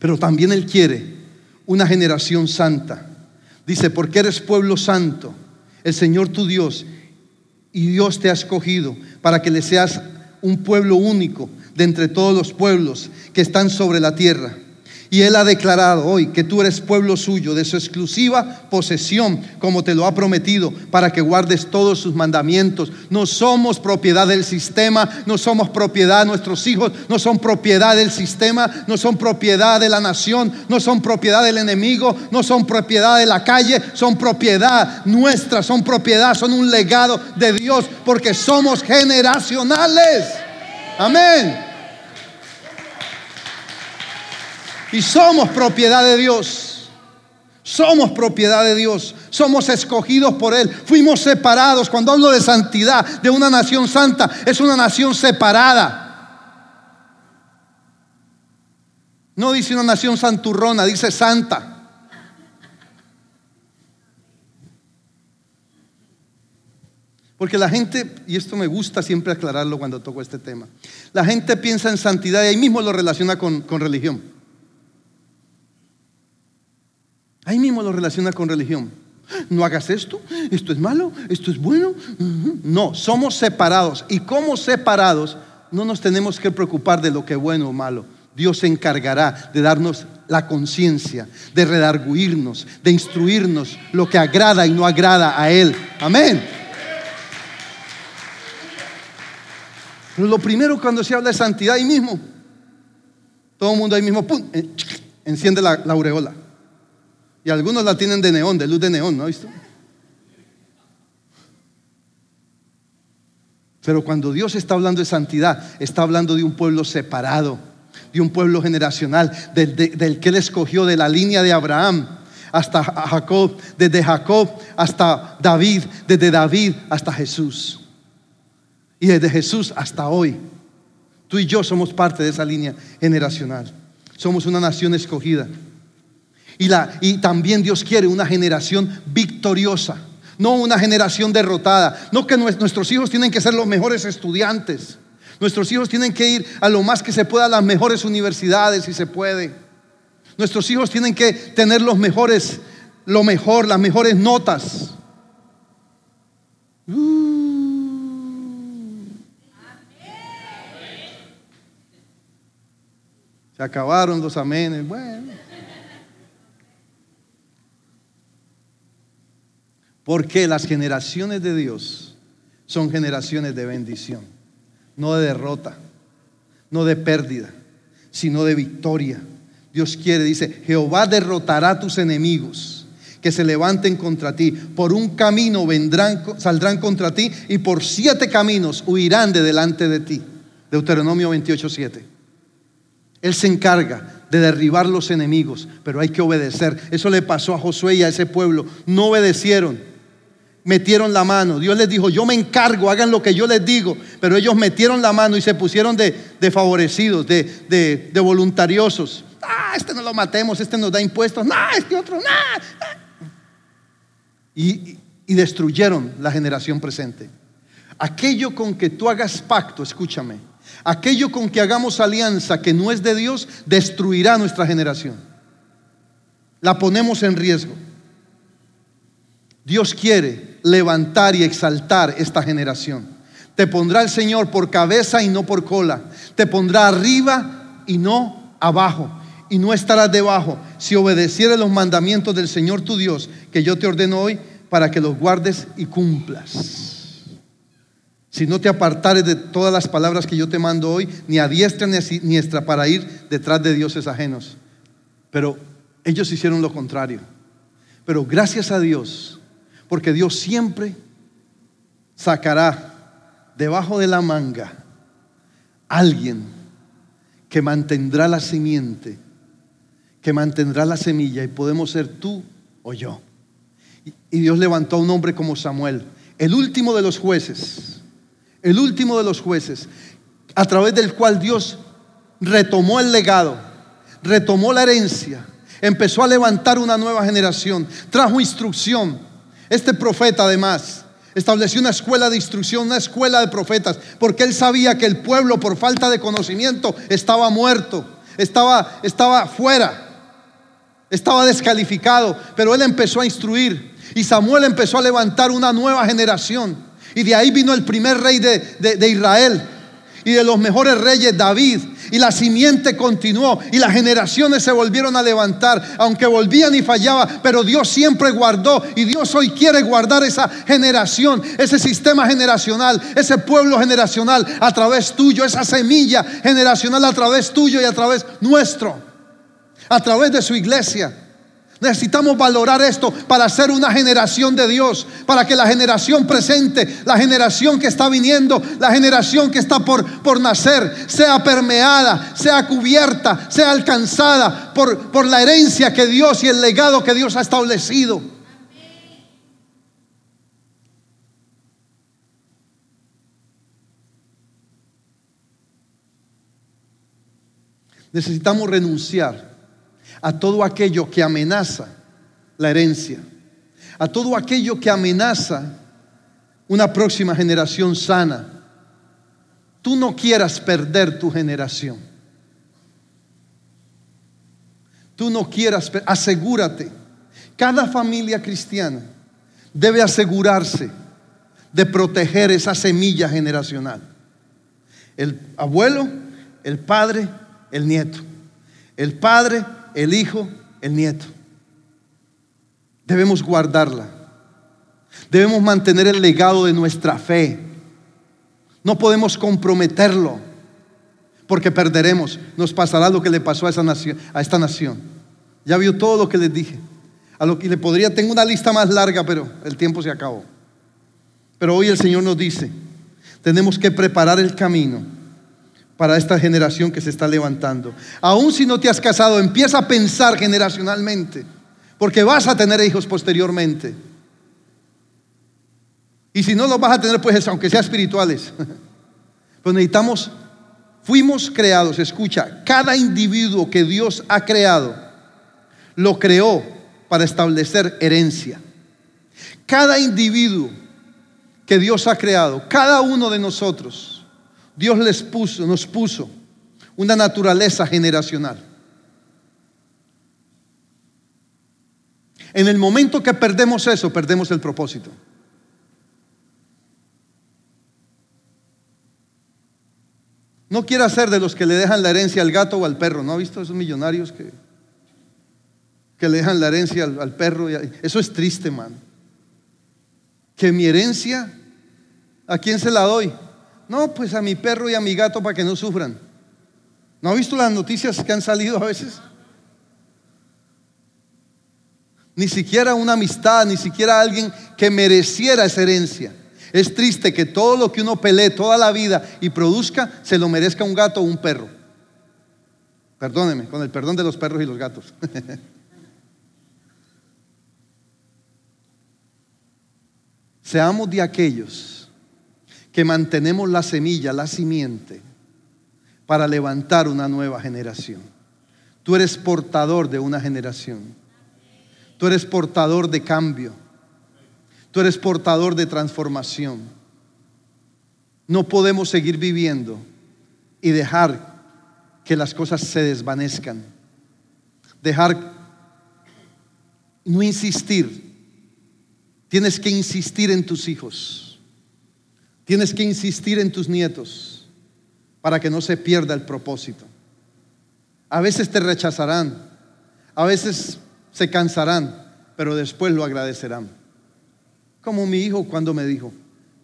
Pero también Él quiere una generación santa. Dice, porque eres pueblo santo, el Señor tu Dios, y Dios te ha escogido para que le seas un pueblo único de entre todos los pueblos que están sobre la tierra. Y Él ha declarado hoy que tú eres pueblo suyo, de su exclusiva posesión, como te lo ha prometido, para que guardes todos sus mandamientos. No somos propiedad del sistema, no somos propiedad, nuestros hijos no son propiedad del sistema, no son propiedad de la nación, no son propiedad del enemigo, no son propiedad de la calle, son propiedad nuestra, son propiedad, son un legado de Dios, porque somos generacionales. Amén. Y somos propiedad de Dios. Somos propiedad de Dios. Somos escogidos por Él. Fuimos separados. Cuando hablo de santidad, de una nación santa, es una nación separada. No dice una nación santurrona, dice santa. Porque la gente, y esto me gusta siempre aclararlo cuando toco este tema, la gente piensa en santidad y ahí mismo lo relaciona con, con religión. Ahí mismo lo relaciona con religión. No hagas esto, esto es malo, esto es bueno. No, somos separados. Y como separados, no nos tenemos que preocupar de lo que es bueno o malo. Dios se encargará de darnos la conciencia, de redarguirnos, de instruirnos lo que agrada y no agrada a Él. Amén. Pero lo primero cuando se habla de santidad ahí mismo, todo el mundo ahí mismo, pum, enciende la, la aureola. Y algunos la tienen de neón, de luz de neón, ¿no visto? Pero cuando Dios está hablando de santidad, está hablando de un pueblo separado, de un pueblo generacional, del, que Él escogió de la línea de Abraham hasta Jacob, desde Jacob hasta David, desde David hasta Jesús. Y desde Jesús hasta hoy. Tú y yo somos parte de esa línea generacional. Somos una nación escogida. Y, la, y también Dios quiere una generación victoriosa, no una generación derrotada. No que nuestros hijos tienen que ser los mejores estudiantes. Nuestros hijos tienen que ir a lo más que se pueda a las mejores universidades si se puede. Nuestros hijos tienen que tener los mejores, lo mejor, las mejores notas. Uh. Se acabaron los amenes. Bueno. Porque las generaciones de Dios son generaciones de bendición, no de derrota, no de pérdida, sino de victoria. Dios quiere, dice, Jehová derrotará a tus enemigos que se levanten contra ti. Por un camino vendrán, saldrán contra ti y por siete caminos huirán de delante de ti. Deuteronomio 28, 7. Él se encarga de derribar los enemigos, pero hay que obedecer. Eso le pasó a Josué y a ese pueblo. No obedecieron metieron la mano. Dios les dijo, yo me encargo, hagan lo que yo les digo. Pero ellos metieron la mano y se pusieron de, favorecidos, de, voluntariosos. Ah, este no lo matemos, este nos da impuestos. No, este otro, no. Y, y destruyeron la generación presente. Aquello con que tú hagas pacto, escúchame, aquello con que hagamos alianza que no es de Dios, destruirá nuestra generación. La ponemos en riesgo. Dios quiere levantar y exaltar esta generación. Te pondrá el Señor por cabeza y no por cola. Te pondrá arriba y no abajo. Y no estarás debajo si obedecieres los mandamientos del Señor tu Dios que yo te ordeno hoy para que los guardes y cumplas. Si no te apartares de todas las palabras que yo te mando hoy, ni a diestra ni a siniestra para ir detrás de dioses ajenos. Pero ellos hicieron lo contrario. Pero gracias a Dios, porque Dios siempre sacará debajo de la manga alguien que mantendrá la simiente, que mantendrá la semilla y podemos ser tú o yo. Y Dios levantó a un hombre como Samuel, el último de los jueces, el último de los jueces, a través del cual Dios retomó el legado, retomó la herencia, empezó a levantar una nueva generación, trajo instrucción Este profeta además estableció una escuela de instrucción, una escuela de profetas, porque él sabía que el pueblo por falta de conocimiento estaba muerto, estaba, estaba fuera, estaba descalificado, pero él empezó a instruir y Samuel empezó a levantar una nueva generación. Y de ahí vino el primer rey de, de Israel y de los mejores reyes, David, y la simiente continuó y las generaciones se volvieron a levantar, aunque volvían y fallaban, pero Dios siempre guardó y Dios hoy quiere guardar esa generación, ese sistema generacional, ese pueblo generacional a través tuyo, esa semilla generacional a través tuyo y a través nuestro, a través de su iglesia. Necesitamos valorar esto para ser una generación de Dios, para que la generación presente, la generación que está viniendo, la generación que está por, por nacer, sea permeada, sea cubierta, sea alcanzada por, por la herencia que Dios y el legado que Dios ha establecido. Necesitamos renunciar a todo aquello que amenaza la herencia, a todo aquello que amenaza una próxima generación sana. Tú no quieras perder tu generación. Tú no quieras, asegúrate. Cada familia cristiana debe asegurarse de proteger esa semilla generacional. El abuelo, el padre, el nieto. El padre, el hijo, el nieto. Debemos guardarla. Debemos mantener el legado de nuestra fe. No podemos comprometerlo porque perderemos. Nos pasará lo que le pasó a, esa nación, a esta nación. Ya vio todo lo que les dije. A lo que le podría, tengo una lista más larga, pero el tiempo se acabó. Pero hoy el Señor nos dice, tenemos que preparar el camino para esta generación que se está levantando. Aún si no te has casado, empieza a pensar generacionalmente, porque vas a tener hijos posteriormente. Y si no los vas a tener, pues aunque sea espirituales. Pues necesitamos, fuimos creados, escucha, cada individuo que Dios ha creado, lo creó para establecer herencia. Cada individuo que Dios ha creado, cada uno de nosotros, Dios les puso, nos puso una naturaleza generacional. En el momento que perdemos eso, perdemos el propósito. No quiera ser de los que le dejan la herencia al gato o al perro. ¿No ha visto esos millonarios que, que le dejan la herencia al, perro? Eso es triste, man. Que mi herencia, ¿a quién se la doy? No, pues a mi perro y a mi gato para que no sufran. ¿No ha visto las noticias que han salido a veces? Ni siquiera una amistad, ni siquiera alguien que mereciera esa herencia. Es triste que todo lo que uno pelee toda la vida y produzca se lo merezca un gato o un perro. Perdóneme, con el perdón de los perros y los gatos. Seamos de aquellos que mantenemos la semilla, la simiente, para levantar una nueva generación. Tú eres portador de una generación. Tú eres portador de cambio. Tú eres portador de transformación. No podemos seguir viviendo y dejar que las cosas se desvanezcan. Dejar, no insistir. Tienes que insistir en tus hijos. Tienes que insistir en tus nietos para que no se pierda el propósito. A veces te rechazarán, a veces se cansarán, pero después lo agradecerán. Como mi hijo cuando me dijo,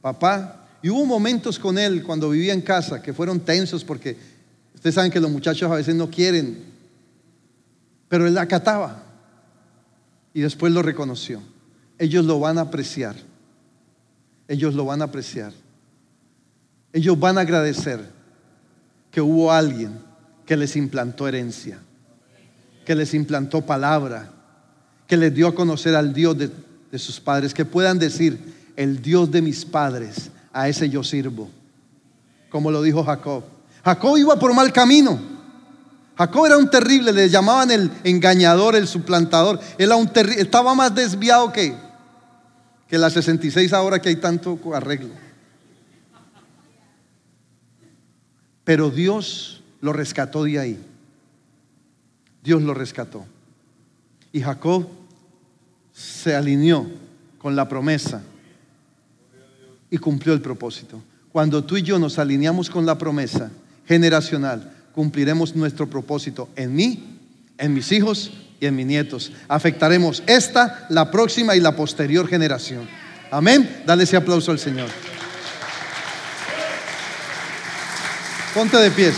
papá, y hubo momentos con él cuando vivía en casa que fueron tensos porque ustedes saben que los muchachos a veces no quieren, pero él acataba y después lo reconoció. Ellos lo van a apreciar, ellos lo van a apreciar. Ellos van a agradecer que hubo alguien que les implantó herencia, que les implantó palabra, que les dio a conocer al Dios de, sus padres, que puedan decir, el Dios de mis padres, a ese yo sirvo, como lo dijo Jacob. Jacob iba por mal camino. Jacob era un terrible, le llamaban el engañador, el suplantador. Él un estaba más desviado que, que la 66 ahora que hay tanto arreglo. Pero Dios lo rescató de ahí. Dios lo rescató. Y Jacob se alineó con la promesa y cumplió el propósito. Cuando tú y yo nos alineamos con la promesa generacional, cumpliremos nuestro propósito en mí, en mis hijos y en mis nietos. Afectaremos esta, la próxima y la posterior generación. Amén. Dale ese aplauso al Señor. Ponte de pies.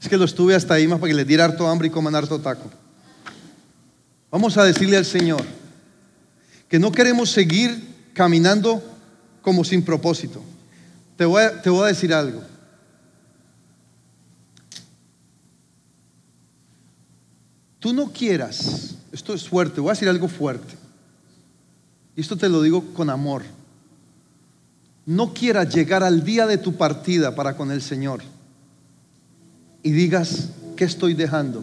Es que lo estuve hasta ahí más para que le diera harto hambre y coman harto taco. Vamos a decirle al Señor que no queremos seguir caminando como sin propósito. Te voy a, te voy a decir algo. Tú no quieras, esto es fuerte, voy a decir algo fuerte. Y esto te lo digo con amor. No quieras llegar al día de tu partida para con el Señor y digas, ¿qué estoy dejando?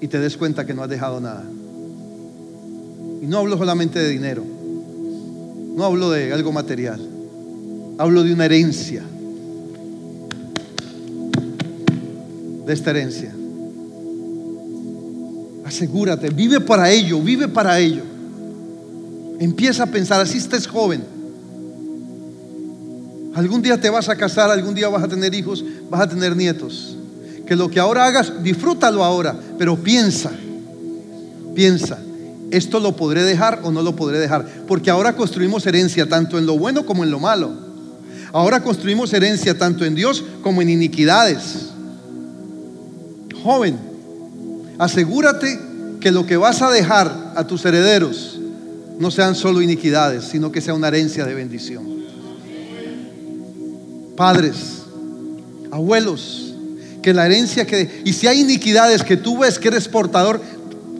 Y te des cuenta que no has dejado nada. Y no hablo solamente de dinero, no hablo de algo material, hablo de una herencia, de esta herencia. Asegúrate, vive para ello, vive para ello. Empieza a pensar, así estés joven. Algún día te vas a casar, algún día vas a tener hijos, vas a tener nietos. Que lo que ahora hagas, disfrútalo ahora, pero piensa, piensa, ¿esto lo podré dejar o no lo podré dejar? Porque ahora construimos herencia tanto en lo bueno como en lo malo. Ahora construimos herencia tanto en Dios como en iniquidades. Joven, asegúrate que lo que vas a dejar a tus herederos no sean solo iniquidades, sino que sea una herencia de bendición. Padres, abuelos, que la herencia que... Y si hay iniquidades que tú ves que eres portador,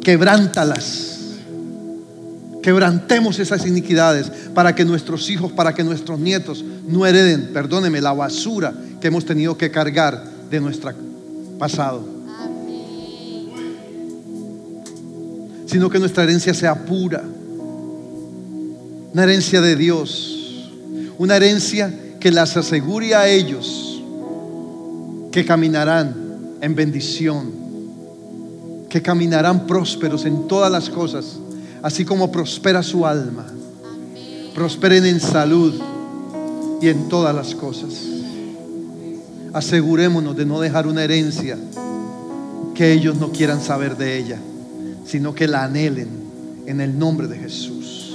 quebrántalas. Quebrantemos esas iniquidades para que nuestros hijos, para que nuestros nietos no hereden, perdóneme, la basura que hemos tenido que cargar de nuestro pasado. Sino que nuestra herencia sea pura. Una herencia de Dios. Una herencia que las asegure a ellos que caminarán en bendición, que caminarán prósperos en todas las cosas así como prospera su alma. Prosperen en salud y en todas las cosas. Asegurémonos de no dejar una herencia que ellos no quieran saber de ella, sino que la anhelen en el nombre de Jesús.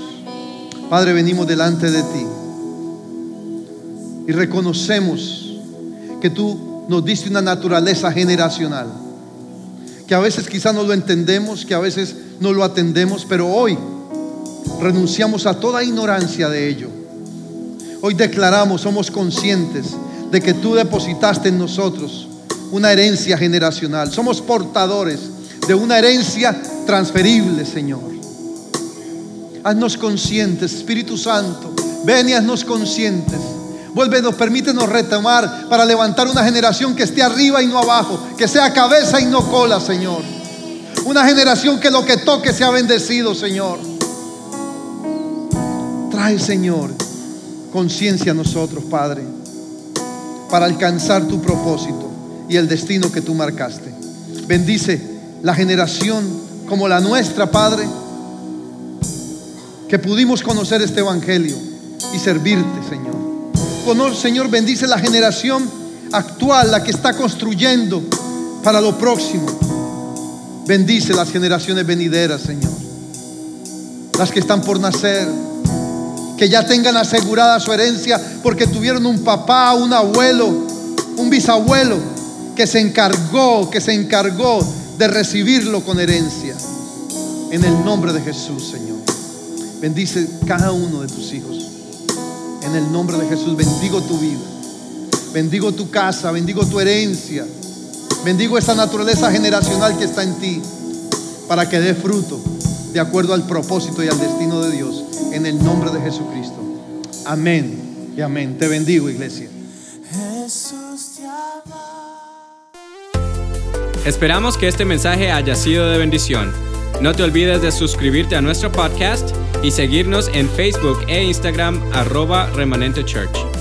Padre, venimos delante de ti y reconocemos que tú nos diste una naturaleza generacional, que a veces quizá no lo entendemos, que a veces no lo atendemos, pero hoy renunciamos a toda ignorancia de ello. Hoy declaramos, somos conscientes de que tú depositaste en nosotros una herencia generacional. Somos portadores de una herencia transferible, Señor. Haznos conscientes, Espíritu Santo. Ven y haznos conscientes. Vuélvenos, permítenos retomar para levantar una generación que esté arriba y no abajo, que sea cabeza y no cola, Señor. Una generación que lo que toque sea bendecido, Señor. Trae, Señor, conciencia a nosotros, Padre, para alcanzar tu propósito y el destino que tú marcaste. Bendice la generación como la nuestra, Padre, que pudimos conocer este Evangelio y servirte, Señor. Señor, bendice la generación actual, la que está construyendo para lo próximo. Bendice las generaciones venideras, Señor. Las que están por nacer. Que ya tengan asegurada su herencia porque tuvieron un papá, un abuelo, un bisabuelo que se encargó, que se encargó de recibirlo con herencia. En el nombre de Jesús, Señor. Bendice cada uno de tus hijos. En el nombre de Jesús bendigo tu vida. Bendigo tu casa, bendigo tu herencia. Bendigo esa naturaleza generacional que está en ti para que dé fruto de acuerdo al propósito y al destino de Dios en el nombre de Jesucristo. Amén y amén. Te bendigo, iglesia. Esperamos que este mensaje haya sido de bendición. No te olvides de suscribirte a nuestro podcast y seguirnos en Facebook e Instagram arroba remanente church.